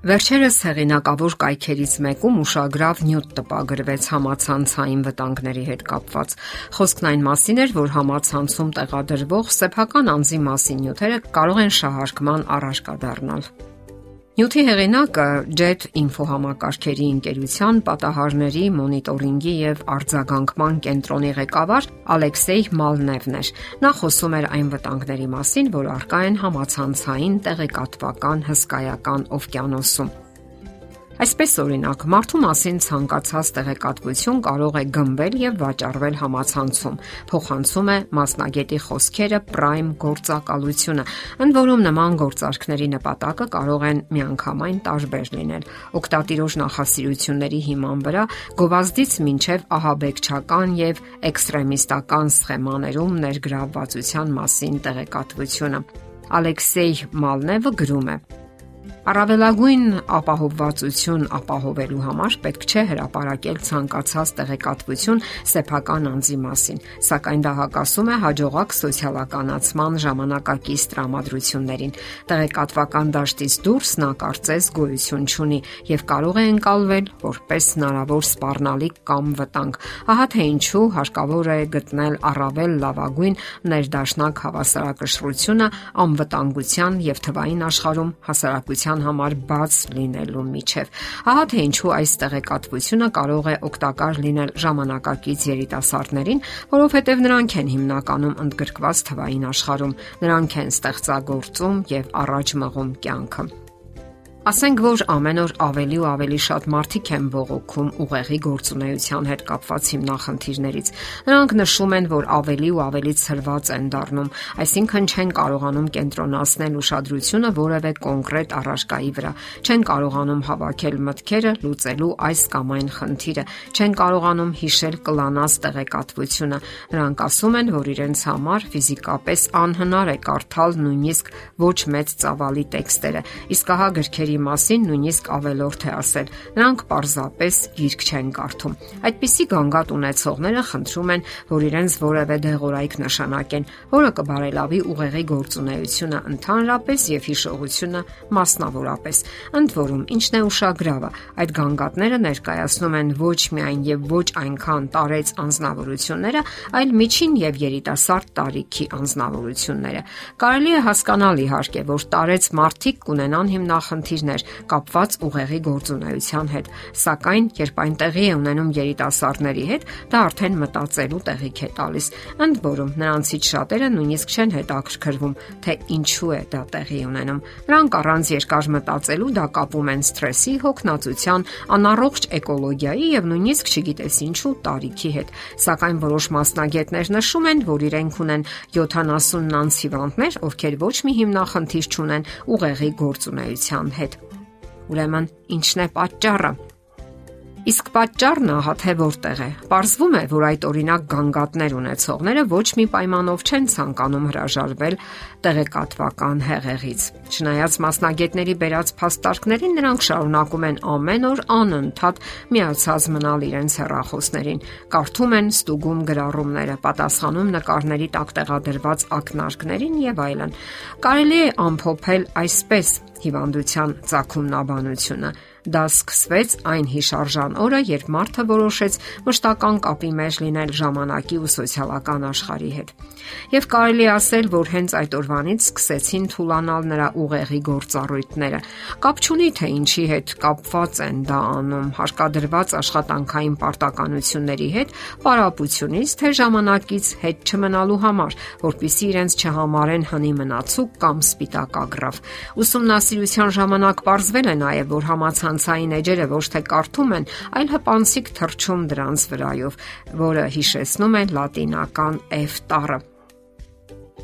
Վերջերս հեղինակավոր կայքերից մեկում ուշագրավ նյութ տպագրվեց համացանցային վտանգների հետ կապված։ Խոսքն այն մասին էր, որ համացանցում տեղադրվող սեփական անձի մասին նյութերը կարող են շահարկման առարկա դառնալ։ Նյութի հեղինակը Jet Info համակարգերի ընկերության պատահարների մոնիտորինգի եւ արձագանքման կենտրոնի ղեկավար Ալեքսեյ Մալնևն էր։ Նա խոսում էր այն վտանգների մասին, որ արկա են համացանցային տեղեկատվական հսկայական օվկիանոսում։ Այսպես օրինակ, մարդու մասին ցանկացած տեղեկատվություն կարող է գմվել եւ վաճառվել համացանցում։ Փոխանցում է մասնագետի խոսքերը prime գործակալությունը, ընդ որում նման գործարքների նպատակը կարող են միանգամայն տարբեր լինել։ Օկտատիրոջ նախասիրությունների հիման վրա գովազդից մինչև ահաբեկչական եւ էքստրեմիստական սխեմաներում ներգրավվածության մասին տեղեկատվությունը։ Ալեքսեյ Մալնևը գրում է. Առավելագույն ապահովվածություն ապահովելու համար պետք չէ հրապարակել ցանկացած տեղեկատվություն սեփական անձի մասին, սակայն դա հակասում է հաջողակ սոցիալականացման ժամանակակից տրամադրություններին։ Տեղեկատվական դաշտից դուրս նա կարծես գոյություն չունի եւ կարող է ընկալվել որպես հնարավոր սպառնալիք կամ վտանգ։ Ահա թե ինչու հարկավոր է գտնել առավել լավագույն ներդաշնակ հավասարակշռությունը անվտանգության եւ թվային աշխարհում հասարակության հանրության համար բաց լինելու միջև։ Ահա թե ինչու այս տեղեկատվությունը կարող է օգտակար լինել ժամանակակից երիտասարդներին, որովհետև նրանք են հիմնականում ընդգրկված թվային աշխարհում, նրանք են ստեղծագործում եւ առաջ մղում կյանքը։ Ասենք որ ամեն օր ավելի ու ավելի շատ մարդիկ են բողոքում ուղեղի գործունեության հետ կապված հիմնախնդիրներից։ Նրանք նշում են, որ ավելի ու ավելի ցրված են դառնում, այսինքն չեն կարողանում կենտրոնացնել ուշադրությունը որևէ կոնկրետ առարկայի վրա, չեն կարողանում հավաքել մտքերը լուծելու այս կամ այն խնդիրը, չեն կարողանում հիշել կլանած տեղեկատվությունը։ Նրանք ասում են, որ իրենց համար ֆիզիկապես անհնար է կարդալ նույնիսկ ոչ մեծ ծավալի տեքստերը։ Իսկ ահա գրքերի մասին նույնիսկ ավելորդ է ասել։ Նրանք պարզապես գիրք չեն կարդում։ Այդպիսի գանգատ ունեցողները խնդրում են, որ իրենց որևէ դեղորայք նշանակեն, որը կբարելավի ուղեղի գործունեությունը ընդհանրապես եւ հիշողությունը մասնավորապես։ Ընդ որում, ինչն է ուշագրավը, այդ գանգատները ներկայացնում են ոչ միայն եւ ոչ այնքան տարեց անznավորությունները, այլ միջին եւ երիտասարդ տարիքի անznավորությունները։ Կարելի է հասկանալ իհարկե, որ տարեց մարդիկ կունենան հիմնախնդիր խնդիրներ կապված ուղեղի գործունեության հետ, սակայն երբ այն տեղի է ունենում երիտասարդների հետ, դա արդեն մտածելու տեղիք է տալիս։ Ընդ որում, նրանցից շատերը նույնիսկ չեն հետաքրքրվում, թե ինչու է դա տեղի ունենում։ Նրանք առանց երկար մտածելու դա կապում են սթրեսի, հոգնածության, անառողջ էկոլոգիայի եւ նույնիսկ չգիտես ինչու տարիքի հետ։ Սակայն որոշ մասնագետներ նշում են, որ իրենք ունեն 70-նանց հիվանդներ, ովքեր ոչ մի հիմնախնդիր չունեն ուղեղի գործունեության հետ։ Ուրեմն, ինչն է պատճառը։ Իսկ պատճառն ահա թե որտեղ է։ Պարզվում է, որ այդ օրինակ գանգատներ ունեցողները ոչ մի պայմանով չեն ցանկանում հրաժարվել տեղեկատվական հեղեղից։ Չնայած մասնագետների բերած փաստարկներին նրանք շարունակում են ամեն օր անընդհատ միացած մնալ իրենց հեռախոսներին, կարդում են ստուգում գրառումները, պատասխանում նկարների տակ տեղադրված ակնարկներին եւ այլն։ Կարելի է ամփոփել այսպես հիվանդության ցակումնաբանությունը Դա սկսվեց այն հիշարժան օրը, երբ մարդը որոշեց մշտական կապի մեջ լինել ժամանակի ու սոցիալական աշխարհի հետ։ Եվ կարելի ասել, որ հենց այդ օրվանից սկսեցին թուլանալ նրա ուղեղի գործառույթները։ Կապ չունի թե ինչի հետ կապված են դա անում, հարկադրված աշխատանքային պարտականությունների հետ, պարապությունից թե ժամանակից հետ չմնալու համար, որpիսի իրենց չհամարեն հնի մնացուկ կամ սպիտակագրավ։ Ուսումնասիրության ժամանակ ողջվել է նաև, որ համացան ցանցային էջերը ոչ թե կարդում են, այլ հպանցիկ թրջում դրանց վրայով, որը հիշեցնում է լատինական F տառը։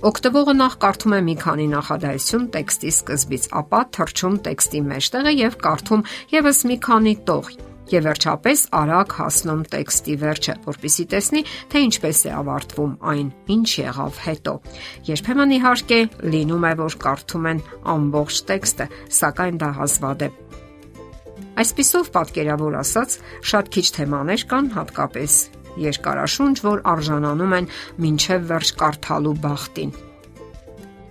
Օգտվողը նախ կարդում է մի քանի նախադասություն տեքստի սկզբից, ապա թրջում տեքստի մեջտեղը եւ կարդում եւս մի քանի տող եւ վերջապես արագ հասնում տեքստի վերջը, որpիսի տեսնի, թե ինչպես է ավարտվում այն, ինչ եղավ հետո։ Երբեմն իհարկե լինում է, որ կարդում են ամբողջ տեքստը, սակայն դա հազվադեպ Այսպիսով պատկերավոր ասած, շատ քիչ թեմաներ կան հատկապես երկարաշունչ, որ արժանանում են ոչ վերջ կարդալու բախտին։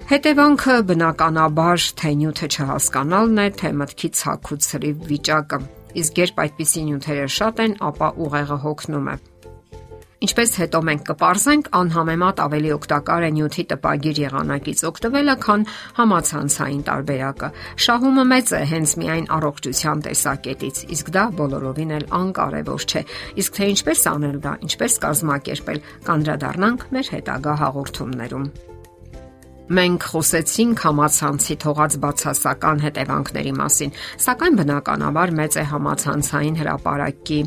Հետևանքը բնականաբար թե նյութը չհասկանալն է, թե մտքի ցաք ու ցրիվ վիճակը։ Իսկ երբ այդպիսի նյութերը շատ են, ապա ուղեղը հոգնում է Ինչպես հետո մենք կպարզենք, անհամեմատ ավելի օգտակար է նյութի տպագիր եղանակից օգտվելը, քան համացանցային տարբերակը։ Շահումը մեծ է հենց միայն առողջության տեսակետից, իսկ դա բոլորովին էլ անկարևոր չէ։ Իսկ թե ինչպես անել դա, ինչպես կազմակերպել, կանդրադառնանք մեր հետագա հաղորդումներում։ Մենք խոսեցինք համացանցի թողած բացասական հետևանքների մասին, սակայն բնականաբար մեծ է համացանցային հրաապարակի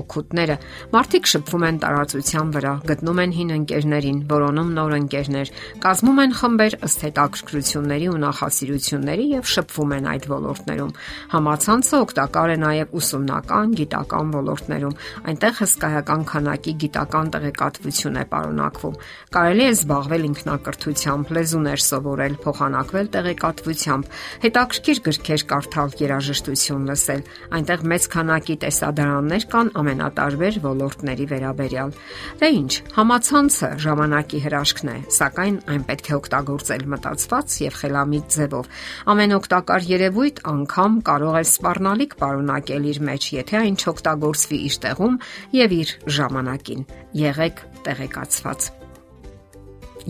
օգուտները։ Մարդիկ շփվում են տարածության վրա, գտնում են հին ընկերներին, որոնում նոր ընկերներ, կազմում են խմբեր ըստ հետաքրքրությունների ու նախասիրությունների եւ շփվում են այդ ոլորտներում։ Համացանցը օգտակար է նաեւ ուսումնական, գիտական ոլորտներում։ Այնտեղ հսկայական քանակի գիտական տեղեկատվություն է պարունակվում։ Կարելի է զբաղվել ինքնակրթությամբ, լեզուներ սովորել, փոխանակվել տեղեկատվությամբ, հետաքրքիր գրքեր կարդալ, երաժշտություն լսել։ Այնտեղ մեծ քանակի տեսադարաններ կան ամենատարբեր ոլորտների վերաբերյալ։ Դե ինչ, համացանցը ժամանակի հրաշքն է, սակայն այն պետք է օգտագործել մտածված եւ խելամիտ ձևով։ Ամեն օգտակար երևույթ անգամ կարող է սպառնալիք պարունակել իր մեջ, եթե այն չօգտագործվի իր տեղում եւ իր ժամանակին։ Եղեք տեղեկացված։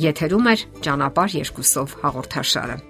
Եթերում է ճանապարհ երկուսով հաղորդաշարը։